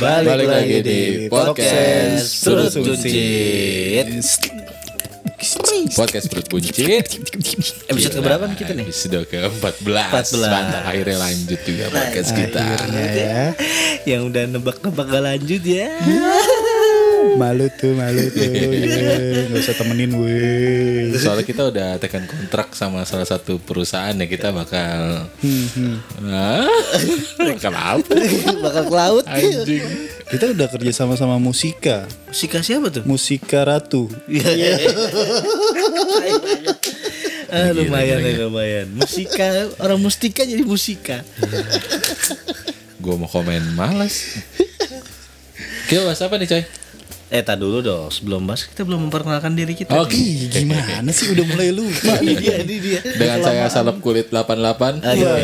Balik, lagi di podcast Perut Buncit. Podcast perut buncit Episode keberapa nih kita nih? Episode ke-14 14. Mantap akhirnya lanjut juga podcast kita ya. Yang udah nebak-nebak gak lanjut ya. Malu tuh, malu tuh. ya. Gak usah temenin gue. Soalnya kita udah tekan kontrak sama salah satu perusahaan ya Kita bakal Hah? Bakal apa? Bakal ke laut. Anjing Kita udah kerja sama sama Musika. Musika siapa tuh? Musika Ratu. Iya. Ah, lumayan ya lumayan. Musika orang mustika jadi musika. Gue mau komen males Kita bahas apa nih coy? Eh, tak dulu dong. Sebelum bahas kita belum memperkenalkan diri kita. Oke Ih, gimana sih udah mulai lupa Ini nih dia, ini dia. Dengan saya salep kulit 88 Aduh,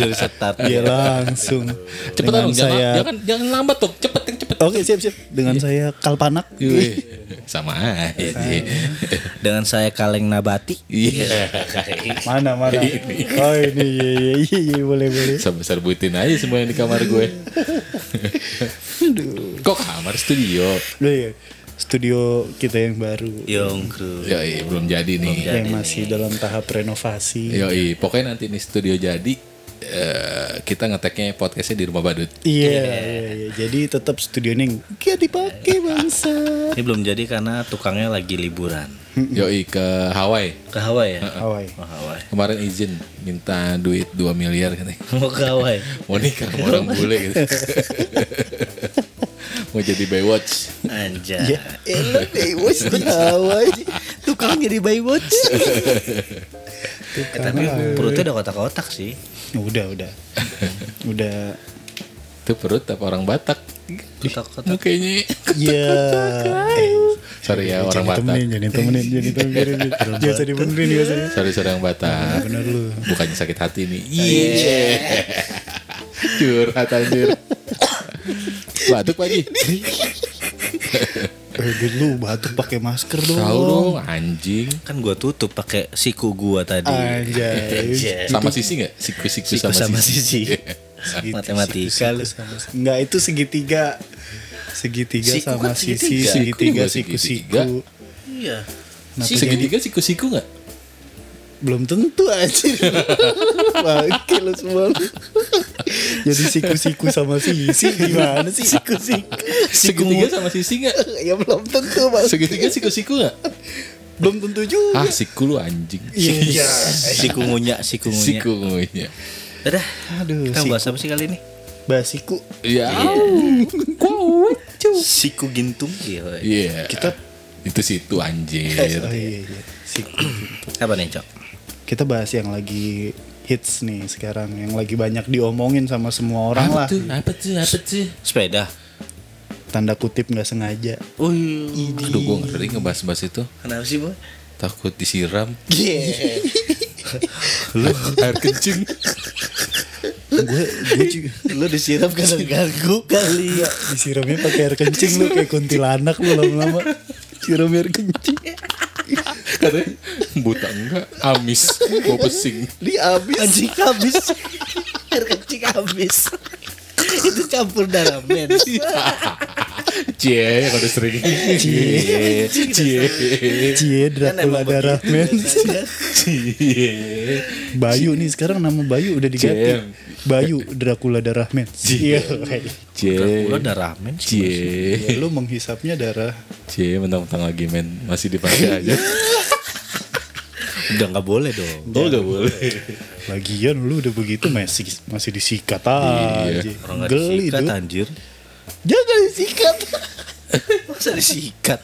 jadi start. Dia langsung. Cepetan dong, jangan, saya. jangan, jangan lambat tuh cepet Oke siap siap. Dengan saya Kalpanak. Sama aja Dengan saya Kaleng Nabati. Iya Mana mana. Oh ini iya iya iya, iya boleh boleh. Sebesar buitin aja semua yang di kamar gue Kok kamar studio? Iya. Studio kita yang baru. Yongkru. Yoi, belum jadi nih yang masih dalam tahap renovasi. Yoi, pokoknya nanti nih studio jadi eh, Kita ngeteknya podcastnya di rumah badut Iya, iya, iya. Jadi tetap studio ini gak dipakai bangsa. Ini belum jadi karena tukangnya lagi liburan. Yoi, ke Hawaii Ke Hawaii ya? Hawaii. Oh, Hawaii. Kemarin izin minta duit 2 miliar katanya Mau ke Hawaii. Mau nikah sama orang bule gitu Mau jadi Baywatch Anjay. Ya, elah Baywatch di Hawaii. Tukang jadi Baywatch. Eh, tapi perutnya udah kotak-kotak sih. Udah, udah. Udah. Itu perut apa orang Batak Kotak-kotak. Mukanya Ya. Eh, Sorry ya orang Batak temenin, jangan temenin, jangan temenin. Usah dibenerin, usah. Sorry sorry orang Batak Bener lu. Bukannya sakit hati nih Iya Curhat anjir Batuk Pak Eh, dulu batuk pakai masker dong. Tahu dong anjing Kan gua tutup pakai siku gua tadi. Anjay. Sama sisi gak? Siku-siku Siku sama, sama sisi, sisi. Matematika lu. Enggak itu segitiga. Segitiga Siku sama kan sisi, segitiga. segitiga, Siku, siku-siku. Iya. Segitiga siku-siku gak? Belum tentu aja. Bangke lu semua. Jadi siku-siku sama sisi gimana sih? Siku-siku. Segitiga sama sisi gak? ya belum tentu bang. Segitiga siku-siku gak? Belum tentu juga. Ah siku lu anjing Iya. Siku ngunya, siku ngunya. Siku ngunya Udah. Aduh, Kita siku. bahas apa sih kali ini? Basiku. Ya Siku gintung. Iya. Iya Kita Itu situ anjir Oh iya iya. Siku. Apa nih, Cok? Kita bahas yang lagi hits nih sekarang yang lagi banyak diomongin sama semua orang Apa lah. tuh? Apa tuh? Apa tuh? Sepeda. Tanda kutip nggak sengaja. Oh, iya. Aduh gue ngeri ngebahas-bahas itu Kenapa sih, Boy? Takut disiram Yeah. Lu air kencing gue gue juga Lu disiram karena ganggu kali. disiramnya pakai air kencing lu kayak kuntilanak lu lama-lama. Siram air kencing. Katanya buta enggak Amis Mau pesing Li abis. Anjing habis. Air kencing habis. Itu campur darah men. Cie Kalau udah sering Cie Cie Cie Dracula darah men. Cie Bayu nih sekarang nama Bayu udah diganti. Bayu Dracula darah men. Iya. Cie Udah darah men. Cie Ya, lu menghisapnya darah. Cie mentang-mentang lagi men Masih dipakai aja Udah nggak boleh dong. Oh gak boleh Lagian lu udah begitu masih masih disikat aja. Iya. Orang nggak Geli disikat anjir. Jangan disikat. Masa disikat?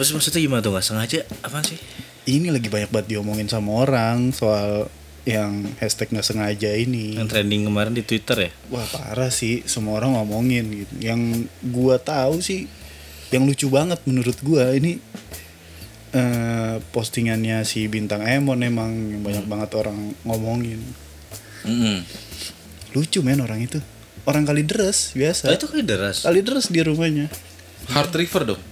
Maksud maksudnya gimana tuh nggak sengaja? Apa sih? Ini lagi banyak banget diomongin sama orang soal yang hashtag nggak sengaja ini. Yang trending kemarin di Twitter ya? Wah parah sih, semua orang ngomongin gitu. Yang gua tahu sih, yang lucu banget menurut gua ini eh, postingannya si bintang Emon emang yang banyak banget orang ngomongin. Lucu men orang itu. Orang kali deres biasa. Oh, itu kayak deras. Kali deres di rumahnya. Heart River dong.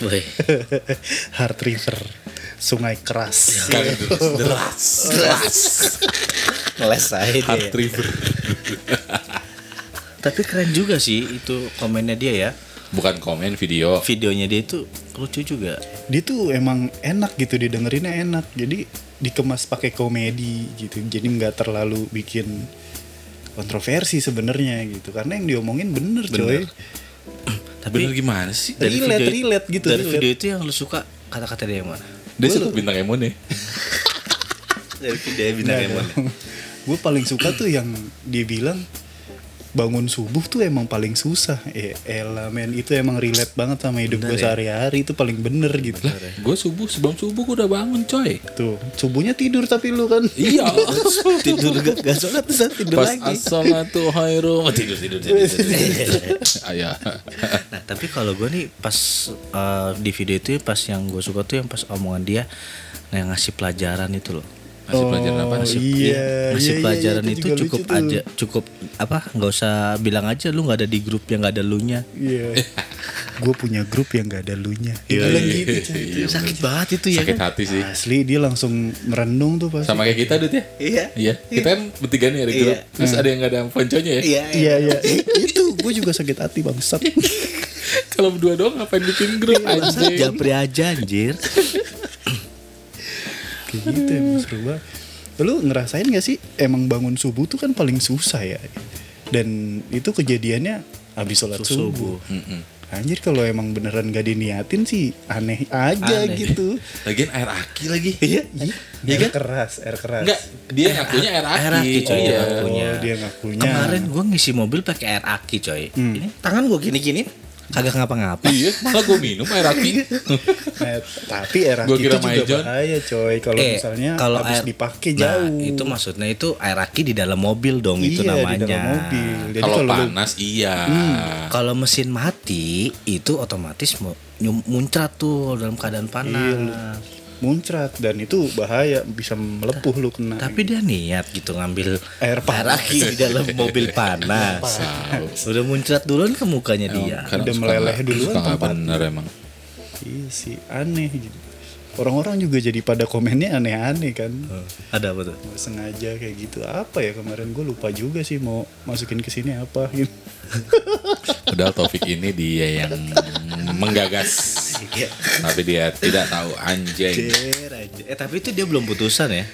Heart River. Sungai keras. Kali deras Deras Ngeles aja dia. Heart River Tapi keren juga sih itu komennya dia ya. Bukan komen video. Videonya dia itu lucu juga. dia tuh emang enak gitu didengerinnya enak jadi dikemas pakai komedi gitu jadi nggak terlalu bikin kontroversi sebenarnya gitu karena yang diomongin bener, coy Tapi Bener gimana sih? dari Relate, video relate gitu, Dari relate. video itu yang lu suka kata-kata dia yang mana? Dia suka bintang Emon ya. Dari video bintang mana? gue paling suka tuh yang dia bilang bangun subuh tuh emang paling susah eh elah men itu emang relate banget sama hidup gue ya? sehari-hari itu paling bener gitu Lah, gue subuh sebelum subuh gue udah bangun coy. tuh subuhnya tidur tapi lu kan Iya. tidur gak, gak sholat terus tidur Pas lagi. as-salatu khairu. Oh, tidur tidur tidur. tidur. Ayah. Nah tapi kalau gue nih pas eh, di video itu pas yang gue suka tuh yang pas omongan dia yang ngasih pelajaran itu loh. Masih pelajaran apa? Oh, Ngasih iya, ngasih iya, iya, pelajaran itu itu, juga cukup tuh. aja cukup apa nggak usah bilang aja lu nggak ada di grup yang nggak ada lu nya Iya. gue punya grup yang gak ada lunya. Dia bilang gitu. coy. Iya, sakit banget itu ya Sakit kan? hati sih. Asli dia langsung merenung tuh pasti. Sama kayak kita Dut ya? Iya. Iya. Kita kan bertiga nih ada grup. Iya. Terus ada yang gak ada ponconya ya? Iya. Iya iya itu gue juga sakit hati bangsat. Kalau berdua doang ngapain bikin grup anjing? Japri aja anjir. Kayak gitu emang seru banget. Lu ngerasain gak sih emang bangun subuh tuh kan paling susah ya. Dan itu kejadiannya habis sholat subuh. Mm-mm. Anjir kalau emang beneran gak diniatin sih aneh aja Aneh. gitu. Lagian air aki lagi. Iya, air keras, air keras. Enggak, dia ngakunya air aki. Air aki, coy, Iya. dia ngakunya. Oh, dia ngakunya. Kemarin gue ngisi mobil pakai air aki coy. Ini tangan gue gini-gini kagak ngapa-ngapa. Iya, malah gue minum air aki. Eh, tapi air Gua aki kira itu juga Maijon. bahaya coy kalau Eh, misalnya kalau habis air- dipakai Nah, jauh. itu maksudnya itu air aki di dalam mobil dong itu Iya, namanya. di dalam mobil. Jadi Kalau kalau lu- panas iya. Kalau mesin mati itu otomatis muncrat tuh dalam keadaan panas. Muncrat dan itu bahaya bisa melepuh lu kena. Tapi dia niat gitu ngambil Air panas. aki di dalam mobil panas. Udah muncrat duluan ke mukanya dia. Kadang Udah meleleh duluan tempatnya. bener emang. Iya sih aneh gitu. Orang-orang juga jadi pada komennya aneh-aneh kan. Ada apa tuh? Sengaja kayak gitu. Apa ya kemarin gue lupa juga sih mau masukin ke sini apa gitu. Padahal Taufik ini dia yang menggagas. Iya. Tapi dia tidak tahu anjing. Eh tapi itu dia belum putusan ya?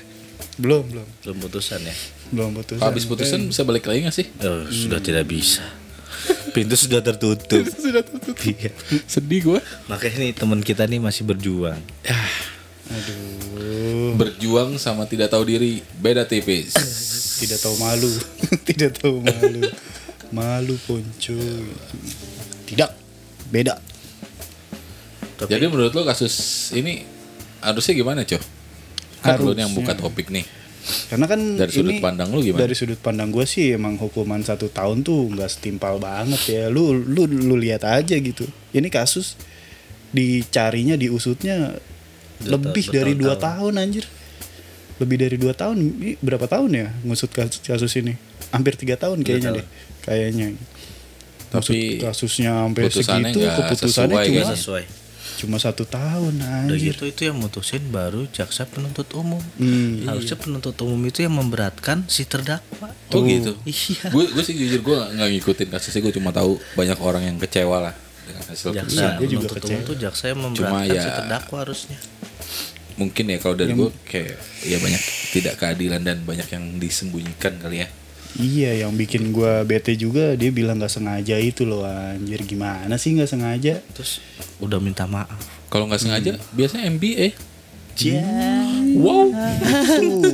Belum, belum. Belum putusan ya? Belum putusan. Habis putusan bisa balik lagi gak sih? Oh, sudah tidak bisa. Pintu sudah tertutup. Sudah tutup. Iya. Sedih gue. Makanya nih teman kita nih masih berjuang. Aduh, Berjuang sama tidak tahu diri beda tipis. tidak tahu malu. tidak tahu malu. Malu ponco. Tidak. Beda. Tapi Jadi menurut lo kasus ini harusnya gimana, Coh? Kan lo yang buka topik nih. Karena kan Dari sudut ini- pandang lu gimana? Dari sudut pandang gue sih emang hukuman satu tahun tuh nggak setimpal banget ya. Lu lu lu lihat aja gitu. Ini kasus dicarinya diusutnya lebih dari dua tahun anjir. Lebih dari dua tahun. Ini berapa tahun ya ngusut kasus, kasus ini? Hampir tiga tahun kayaknya tahun. deh. Kayaknya. Tapi kasusnya sampai segitu, nggak keputusannya sesuai cuma kan? sesuai. cuma satu tahun anjir. gitu itu yang mutusin baru jaksa penuntut umum. Hmm. Harusnya penuntut umum itu yang memberatkan si terdakwa. Oh gitu. Iya. Gue gue sih jujur gue nggak ngikutin kasusnya. Gue cuma tahu banyak orang yang kecewa lah dengan hasil Jaksa. Iya, dia juga penuntut umum tuh jaksa yang memberatkan ya- si terdakwa harusnya. Mungkin ya kalau dari gue kayak ya banyak tidak keadilan dan banyak yang disembunyikan kali ya. Iya, yang bikin gua bete juga dia bilang nggak sengaja itu loh anjir gimana sih nggak sengaja? Terus udah minta maaf. Kalau nggak sengaja biasanya MBA. Cia. Wow. Itu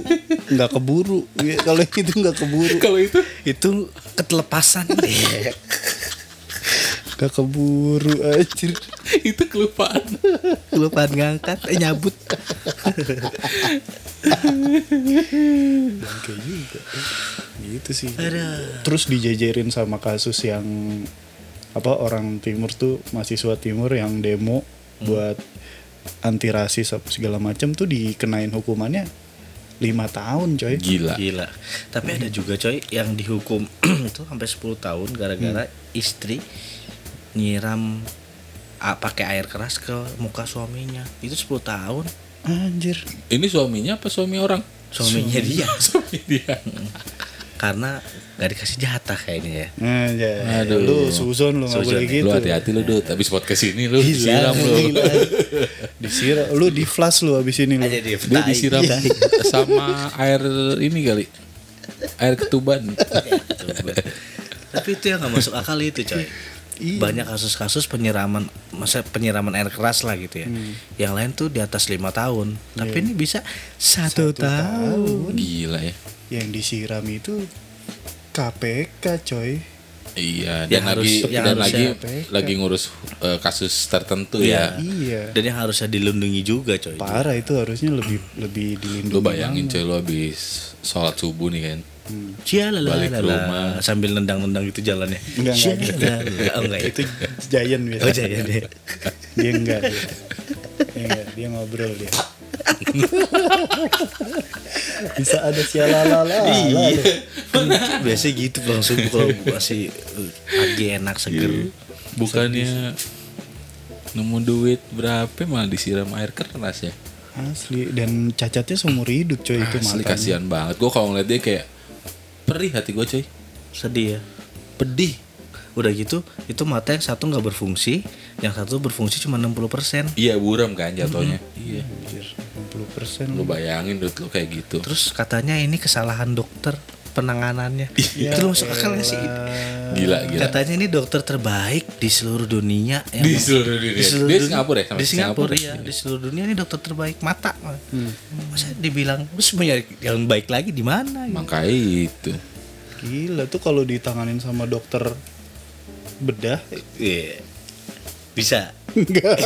nggak keburu. Ya, Kalau itu nggak keburu, Kalau itu Itu ketelepasan. nggak keburu anjir. itu kelupaan. Kelupaan ngangkat, eh nyabut. Dan kayak juga. Gitu sih. Terus dijejerin sama kasus yang apa orang timur tuh mahasiswa timur yang demo buat anti rasis apa segala macam tuh dikenain hukumannya lima tahun coy. Gila. Gila. Tapi ada juga coy yang dihukum itu sampai 10 tahun gara-gara istri nyiram pakai air keras ke muka suaminya. Itu 10 tahun. Anjir. Ini suaminya apa suami orang? Suaminya dia. Suami dia. karena nggak dikasih jatah kayaknya ya. Nah, ya. Aduh. Lu suzon lu nggak boleh ya. gitu. Lu hati-hati lu Dut, habis podcast ini lu Gila, disiram lu. Disiram, lu di flash lu abis ini lu. Dia Dia disiram sama air ini kali. Air ketuban. Tapi itu yang nggak masuk akal itu coy. Iya. Banyak kasus-kasus penyiraman, masa penyiraman air keras lah gitu ya. Hmm. Yang lain tuh di atas lima tahun, tapi Iya. ini bisa satu, tahun. Gila ya. Yang disiram itu KPK coy. Iya, Yang dan harus- lagi yang dan lagi PK. lagi ngurus eh, kasus tertentu Iya. ya. Iya. Dan yang harusnya dilindungi juga coy. Parah itu harusnya lebih lebih dilindungi. Lu bayangin banget. coy lu habis sholat subuh nih kan. Cia lah Balik ke rumah. sambil nendang-nendang gitu jalannya. Enggak, Cia enggak lah. Oh enggak itu itu. Giant biasa. Oh Jaya deh. Dia enggak dia. Dia enggak, dia ngobrol dia. Bisa ada sialalala. Iya. Biasanya gitu langsung kalau masih uh, lagi enak seger. Iya. Bukannya nemu duit berapa malah disiram air keras ya. Asli dan cacatnya seumur hidup coy itu Asli kasihan banget. Gua kalau ngeliat dia kayak perih hati gua coy. Sedih ya. Pedih. Udah gitu, itu mata yang satu nggak berfungsi, yang satu berfungsi cuma 60%. Iya buram kan jatuhnya. Iya. Anjir, 60% Lu bayangin duit lu kayak gitu. Terus katanya ini kesalahan dokter penanganannya. Ya itu masuk akal nggak sih? Gila gila. Katanya ini dokter terbaik di seluruh dunia yang Di seluruh dunia. di seluruh dunia. Singapura ya? Sama Di Singapura, Singapura. ya. Di seluruh dunia ini dokter terbaik mata. Masa dibilang terus mau nyari yang baik lagi di mana? gitu? Makanya itu. Gila tuh kalau ditanganin sama dokter bedah Iya. Bisa. enggak.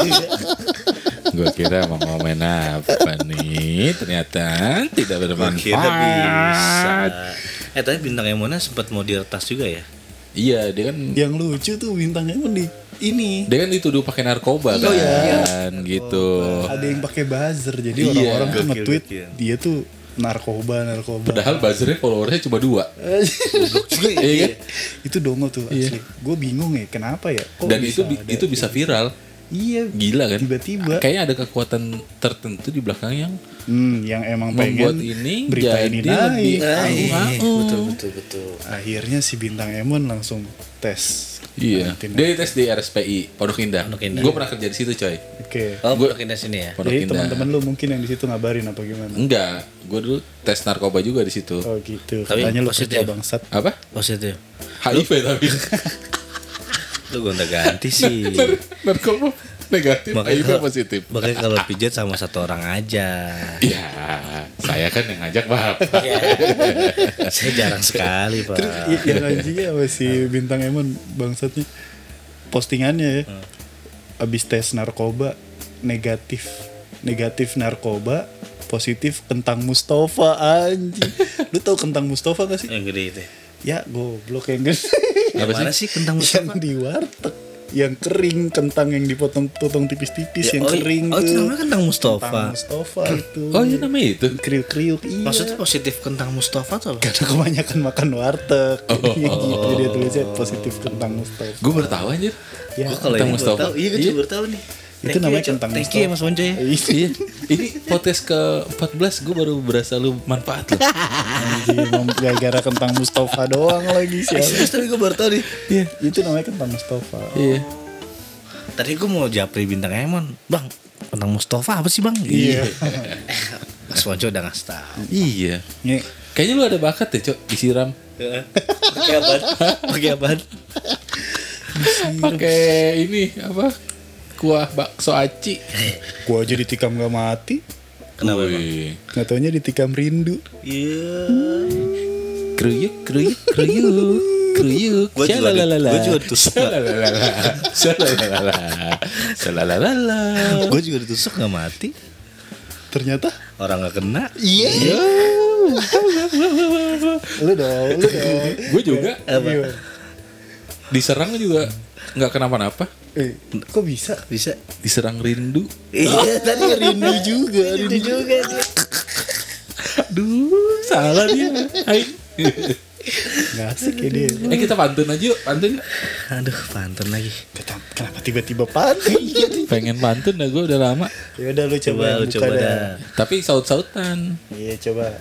Gua kira mau ngomongin apa nih Ternyata tidak Kira bermanfaat bisa. Eh tapi bintang Emona sempat mau diretas juga ya? Iya dia kan Yang lucu tuh bintangnya emang di ini. Dia kan dituduh pakai narkoba kan Gitu. Ada yang pakai buzzer jadi Iya. orang-orang tuh Gokil, nge-tweet dia tuh narkoba narkoba. Padahal buzzernya followersnya cuma dua. Iya kan? Itu dongo tuh asli. Gue bingung ya kenapa ya? Kok Dan itu bisa bi- ada? itu bisa viral iya. Gila kan? Tiba-tiba. Kayaknya ada kekuatan tertentu di belakang yang hmm, yang emang Membuat pengen ini berita jadi ini lebih naik Au-au. betul betul betul. akhirnya si bintang Emon langsung tes. Iya. Karantina. Dia tes di RSPI Pondok Indah. Pondok Indah. Gue pernah kerja di situ coy. Oke. Oh, Gua- gua sini ya. Pondok jadi Indah. teman-teman lu mungkin yang di situ ngabarin apa gimana? Enggak. Gue dulu tes narkoba juga di situ. Oh gitu. Tapi katanya lu positif. kerja bangsat. Apa? Positif. HIV tapi Lu gonta ganti sih. narkoba negatif Makanya kalau- positif Makanya kalau pijat sama satu orang aja. ya saya kan yang ngajak bapak Saya jarang sekali, Pak. Terus yang anjingnya apa si bintang Emon bangsatnya postingannya ya. Abis tes narkoba negatif negatif narkoba positif kentang Mustafa anjing. Lu tau kentang Mustafa gak sih? Yang gede itu. Ya goblok yang gede. Yang Apa mana sih kentang yang Mustafa? di warteg yang kering kentang yang dipotong-potong tipis-tipis yang oh, kering oh, itu namanya kentang Mustafa. Kentang Mustafa itu. oh iya namanya itu kriuk-kriuk iya. Maksudnya positif kentang Mustafa tuh apa? karena kebanyakan makan warteg. Oh. gitu dia tulisnya positif kentang Mustafa. gue baru tahu anjir Ya, kalau Kentang Mustafa. tahu. Iya, gue Iya. juga baru tahu Itu Thank you, namanya Cok. kentang Thank you ya Mas Bonco ya. iya ini podcast ke 14 gue baru berasa lu manfaat loh gara-gara kentang Mustafa doang lagi sih. Serius tapi gue baru tahu nih. Iya, itu namanya kentang Mustafa. iya Tadi gue mau japri bintang Emon. Bang, kentang Mustafa apa sih bang? Iya. Mas Bonco udah ngasih tahu. iya Nih, kayaknya lu ada bakat deh cok disiram Pakai apa? Pakai apa? pakai ini apa kuah bakso aci gua aja ditikam gak mati. Kenapa bang? Wih. Nggak taunya ditikam rindu. Iya. keruyuk keruyuk keruyuk keruyuk Gua juga gua juga ditusuk. Shalalalala. Shalalalala. Gue juga ditusuk nggak mati. Ternyata Orang nggak kena. iya. lu dong, lu dong. gue juga Iya. diserang juga nggak kenapa-napa Eh, kok bisa? Bisa. diserang rindu Iya, tadi rindu juga, rindu juga. Duh, salah dia. Hai. Nggak asik ya dia. eh kita pantun aja yuk, pantun. Aduh, pantun lagi. Kenapa, kenapa tiba-tiba pantun? Pengen pantun dah gue udah lama. ya udah lu coba, Coba lu coba dah. Tapi saut-sautan. Iya coba.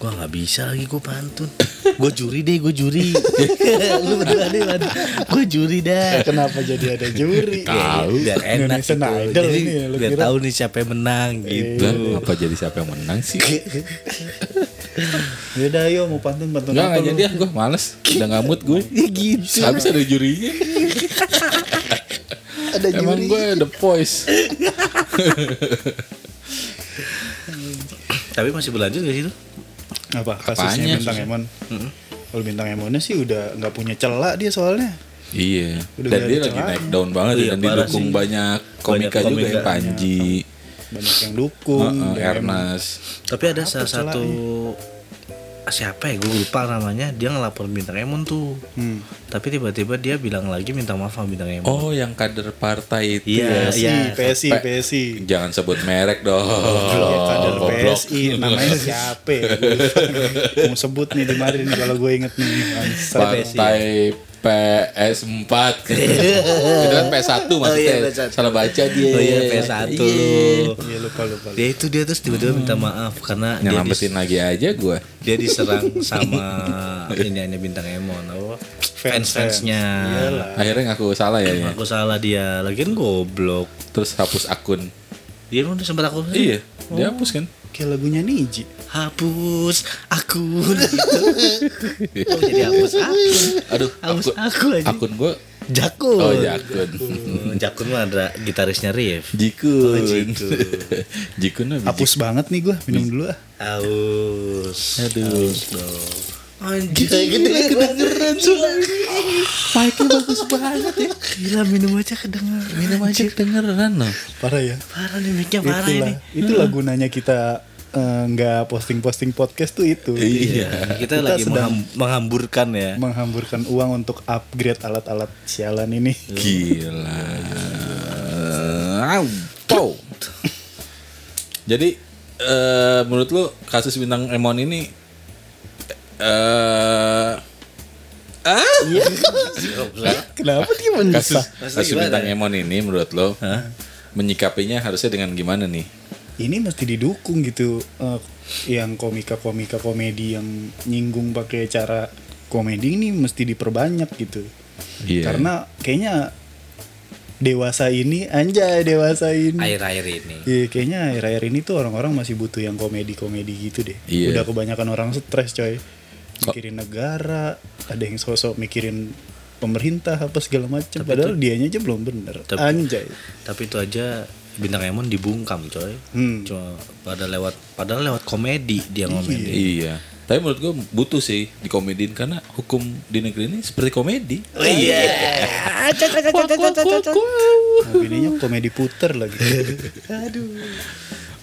Gua nggak bisa lagi gue pantun. gue juri deh, gue juri. Lu berdua deh. Gue juri dah. Kenapa jadi ada juri? Tahu. biar enak gitu. Idol Jadi ini ya, biar tahu nih siapa yang menang gitu. Lah, apa jadi siapa yang menang sih? Yaudah ayo mau pantun pantun enggak lu? jadi ah, gue males. Udah nggak mood gue. Ya gitu. Habis ada jurinya. Ada Emang juri. gue the voice. Tapi masih berlanjut gak sih itu? Apa Apanya? kasusnya bintang Emon? Kalau bintang Emonnya sih udah nggak punya celah dia soalnya. Iya. Udah Dan dia lagi naik down banget Iya, ya, dan parah didukung sih. banyak komika Banyak juga ya komika. Panji, Banyak yang dukung. Heeh, dan Ernest. Tapi ada Apa salah satu siapa ya gue lupa namanya dia ngelapor bintang Emon tuh Hmm. tapi tiba-tiba dia bilang lagi minta maaf sama bintang Emon Oh, yang kader partai itu Iya, ya. PSI, iya. PSI, Pe- PSI. Jangan sebut merek dong. Iya, kader Goblok. PSI namanya siapa? ya? Mau sebut nih di mari nih kalau gue inget nih. Partai PS4 Itu kan PS1 maksudnya Oh iya, PS1. Salah baca dia. Oh iya PS1 Iya. Iya lupa lupa. dia itu dia terus tiba-tiba minta maaf karena dia, Nyelamatin lagi aja gue dia diserang sama ini ini bintang Emon. Apa fans fansnya. Iyalah. Akhirnya ngaku salah ya, ya. aku salah dia. Lagian goblok. Terus hapus akun. Dia udah sempat aku Iya Dihapus kan Kayak lagunya Niji. hapus akun gitu. oh, jadi hapus akun Aduh hapus akun, akun aja akun gue jakun Oh jakun Hmm, jakun mah ada gitarisnya Rif Jikun Jikun. Jikun biji- Hapus banget nih gue minum dulu ah. Aus. Aduh. Aus dong. Anjir, gede kedengeran Mic-nya bagus banget ya Gila minum aja kedengeran. Minum aja kedengeran loh Parah ya. Parah nih mic-nya parah Itulah, ini. itulah gunanya kita eh, nggak posting-posting podcast tuh itu. Iya Kita, lagi sedang mengham- menghamburkan ya. menghamburkan uang untuk upgrade alat-alat sialan ini. Gila Wow Jadi eh, Menurut lu Kasus bintang Emon ini eh Kenapa dia kasus, mendesah? Maksudnya kasus gimana? bintang Emon ini menurut lo menyikapinya harusnya dengan gimana nih? Ini mesti didukung gitu. eh, yang komika-komika komedi yang nyinggung pakai cara komedi ini mesti diperbanyak gitu. Iya. Karena kayaknya dewasa ini anjay dewasa ini. Air-air ini. Iya, kayaknya akhir-akhir ini tuh orang-orang masih butuh yang komedi-komedi gitu deh. Iya. Udah kebanyakan orang stres coy. Mikirin negara, ada yang sosok mikirin pemerintah apa segala macam. Padahal dianya aja belum bener. Tapi- Anjay. Tapi itu aja bintang Emon dibungkam coy. Hmm. Cuma pada lewat padahal lewat komedi dia ngomongin. Iya. Tapi menurut gue butuh sih dikomediin karena hukum di negeri ini seperti komedi. Oh iya. Opininya komedi puter lagi.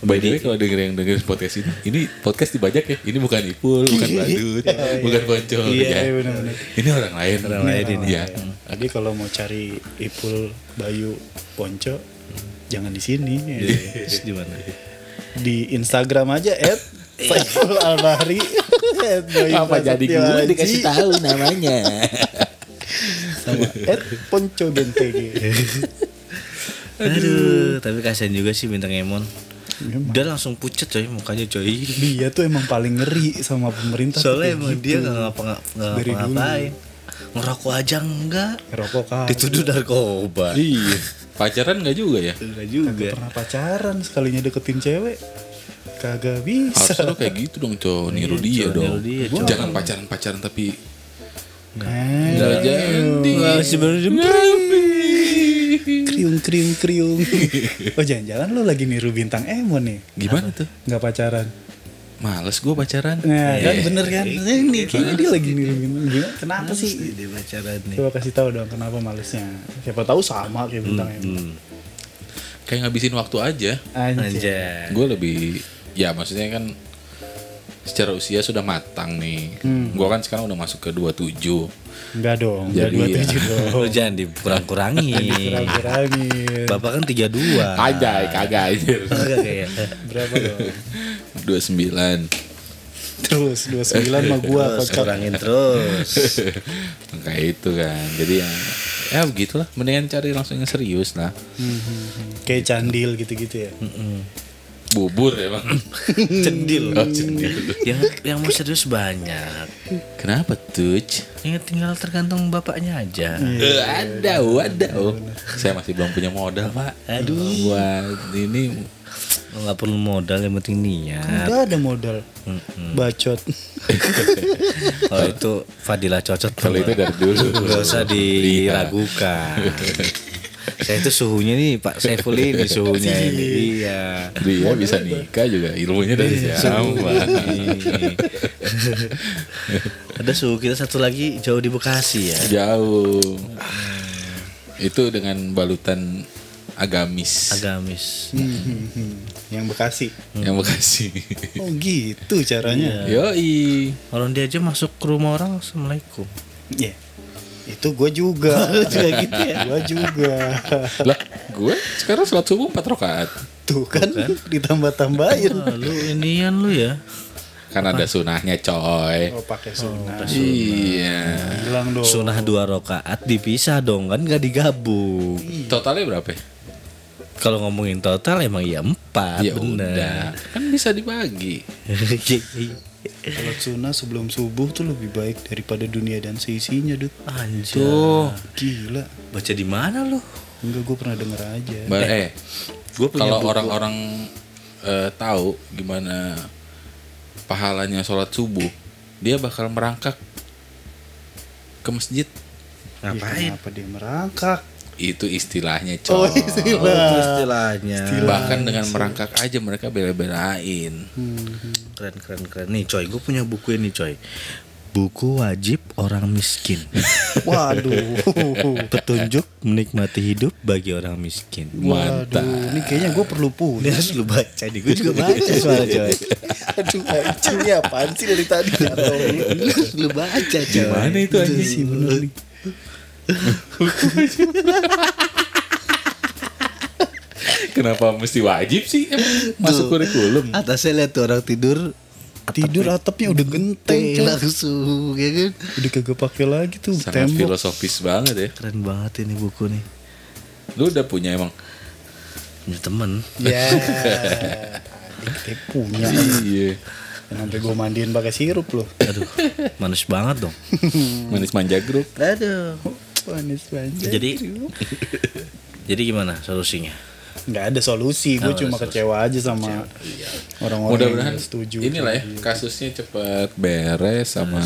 By the way kalau denger yang denger podcast ini, ini podcast dibajak ya. Ini bukan Ipul, bukan Badut, bukan Ponco. Iya, ya. iya, benar-benar. Ini orang lain. Orang lain ini. Ya. Jadi kalau mau cari Ipul, Bayu, Ponco, jangan di sini. Terus di mana? Di Instagram aja at Saiful Bayu Apa jadi gue dikasih tahu namanya? sama at Ponco BNTG. Aduh, tapi kasihan juga sih bintang Emon. Memang. Dia langsung pucet coy mukanya coy. Dia tuh emang paling ngeri sama pemerintah. Soalnya emang gitu. dia nggak ngapa nggak Dari dulu. ngapain. Ngerokok aja enggak. Ngerokok kan. Dituduh narkoba. iya. Pacaran nggak juga ya? Enggak Kagak juga. pernah pacaran sekalinya deketin cewek. Kagak bisa. Harusnya lo kayak gitu dong, cow. Niru dia Coy, niru dong. dia, coy. Jangan pacaran-pacaran tapi Eh, nggak jadi. Nggak sebenarnya kriung kriung kriung. oh jangan-jangan lo lagi niru bintang Emon nih. Gimana tuh? Nggak pacaran. Males gue pacaran. Nah, kan Iya. bener kan? Ini kayaknya dia lagi niru bintang. Gimana? Kenapa sih? Dia pacaran nih. Coba kasih tahu dong kenapa malesnya. Siapa tahu sama kayak bintang Emon. Hmm. Kayak ngabisin waktu aja. Anjay. Anjay. Gue lebih ya maksudnya kan secara usia sudah matang nih. Hmm. Gue kan sekarang udah masuk ke 27. Enggak dong. Enggak Jadi dua ya. tujuh dong. Lu jangan dikurang-kurangin. Kurang-kurangin. Bapak kan 32. Anjay, kagak anjir. Kagak kayak. Berapa dong? 29. Terus 29 mah gua Terus kurangin terus. Kayak itu kan. Jadi ya ya begitulah. Mendingan cari langsung yang serius lah. Hmm, hmm, hmm. Kayak candil gitu-gitu ya. Mm-mm. Bubur emang. Cendil. Oh, cendil. yang yang mau serius banyak. Kenapa tuh? Ini tinggal tergantung bapaknya aja. Eh, ada, ada. Saya masih belum punya modal, Pak. Aduh. Buat ini Lo nggak perlu modal yang penting niat. Enggak ada modal. Bacot. Kalau itu Fadilah cocok kalau itu dari dulu. Gak usah diragukan. Saya itu suhunya nih Pak Saiful ini suhunya ini. Iya. Dia bisa nikah juga ilmunya dari siapa? Ada suhu kita satu lagi jauh di Bekasi ya. Jauh. Itu dengan balutan agamis Agamis. Hmm, Yang Bekasi. yang Bekasi. Oh gitu caranya. Yoi. Orang dia aja masuk ke rumah orang Assalamualaikum. Ya. Itu gue juga. juga gitu ya. Gue juga. Lah, gue sekarang sholat subuh 4 rakaat. Tuh kan ditambah-tambahin. Ah, lu inian lu ya. Kan ada sunahnya, coy. Oh pakai sunah. Iya. Bilang dong. Sunah dua rakaat dipisah dong kan nggak digabung. Totalnya berapa? ya? Kalau ngomongin total emang ya empat Ya bener. udah, kan bisa dibagi. Kalau sunah sebelum subuh tuh lebih baik daripada dunia dan seisinya, Dut. Anjir. Gila. Baca di mana lu? Enggak, gue pernah denger aja. Ba- eh, Gue punya kalau orang-orang eh, tahu gimana pahalanya sholat subuh, dia bakal merangkak ke masjid. Ya, ngapain? kenapa dia merangkak? Itu istilahnya, Oh, coy. istilah. Oh, itu istilahnya. Bahkan dengan merangkak aja mereka bela-belain. Keren keren keren. Nih coy, gue punya buku ini coy. Buku wajib orang miskin. Waduh. Petunjuk menikmati hidup bagi orang miskin. Mantap. Waduh, ini kayaknya gue perlu Ini punya. harus lu baca nih. Gue juga baca soalnya coy. Aduh, anjing ini apaan sih dari tadi? Harus lu baca coy. Gimana itu anjing? sih bener nih. Kenapa mesti wajib sih emang masuk kurikulum? Atasnya lihat tuh orang tidur Tidur atapnya udah genteng, langsung ya kan. Udah kagak pakai lagi tuh Sangat tembok. filosofis banget ya. Keren banget ini buku nih. Lu udah punya emang? Punya temen. Ya. Teh punya. Iya. Sampai gue mandiin pakai sirup loh. Aduh, manis banget dong. Manis manja grup. Aduh. Manis banget. Jadi jadi gimana solusinya? nggak ada solusi. Gue cuma solusi. kecewa aja sama orang-orang Mudah-mudahan setuju. inilah ya kasusnya cepat beres sama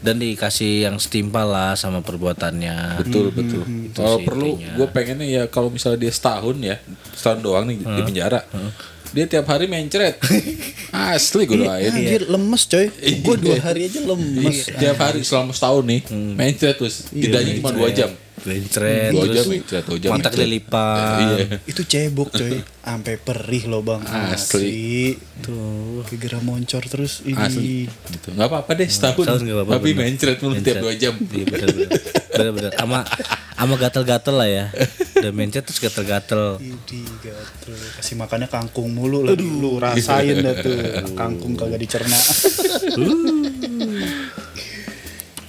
Dan dikasih yang setimpal lah sama perbuatannya. betul betul. Kalau Itu sih perlu gue pengennya ya kalau misalnya dia setahun ya setahun doang nih di penjara. Dia tiap hari mencret. Asli gue doain. Anjir lemes coy. Gue dua hari aja lemes. Tiap hari selama setahun nih mencret terus. Tidaknya cuma dua jam. Bencret, Dua jam terus mencret, dua jam kontak lilipan. Iya. Itu cebok coy. Sampai perih loh bang. Asli. Tuh. Gegera moncor terus ini. Asli. Gitu. Nggak apa-apa deh setahun. Setahun nggak apa-apa, Tapi bener. mencret mulu tiap dua jam. Iya bener bener. Bener bener. Ama ama gatel-gatel lah ya. Udah mencet terus gatel-gatel. Idi gatel. Kasih makannya kangkung mulu lagi. Lu rasain dah tuh. Kangkung kagak dicerna.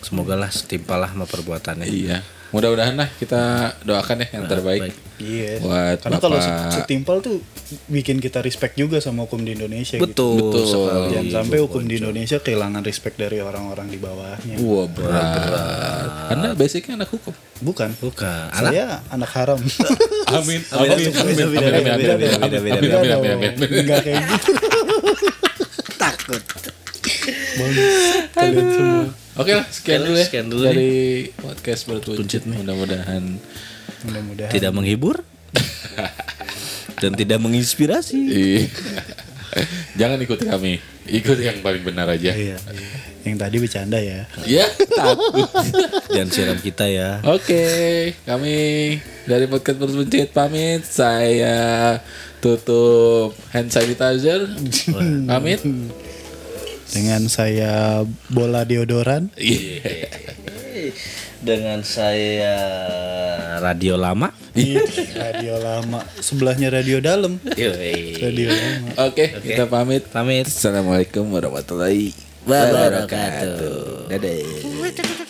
Semoga lah setimpal lah sama perbuatannya. Iya. Mudah-mudahan lah kita doakan ya yang terbaik. baik. Iya. Buat Karena kalau setimpal tuh bikin kita respect juga sama hukum di Indonesia gitu. Betul, Betul. sekali. Jangan sampai hukum di Indonesia kehilangan respect dari orang-orang di bawahnya. Wah berat. Anda basicnya anak hukum. Bukan. Bukan. Anak Saya anak haram. Amin. Amin. Amin. Amin. Amin. Amin. Amin. Amin. Amin. Amin. Amin. Amin. Enggak kayak gitu. takut. Kalian semua. Oke lah, sekian dulu ya Sekian dulu dari podcast bertuncit. Mudah-mudahan Mudah-mudahan. Tidak menghibur dan tidak menginspirasi. Iya. Jangan ikuti kami, ikuti yang paling benar aja. Iya. Yang tadi bercanda ya. Ya, takut. Dan siram kita ya. Oke, kami dari podcast bertuncit pamit. Saya tutup hand sanitizer. Pamit. Dengan saya bola deodoran. Iya. Dengan saya radio lama. Ih, radio lama. Sebelahnya radio dalam. Yoi. Radio lama. Oke, kita pamit. Pamit. Assalamualaikum warahmatullahi Wabarakatuh. Dadah.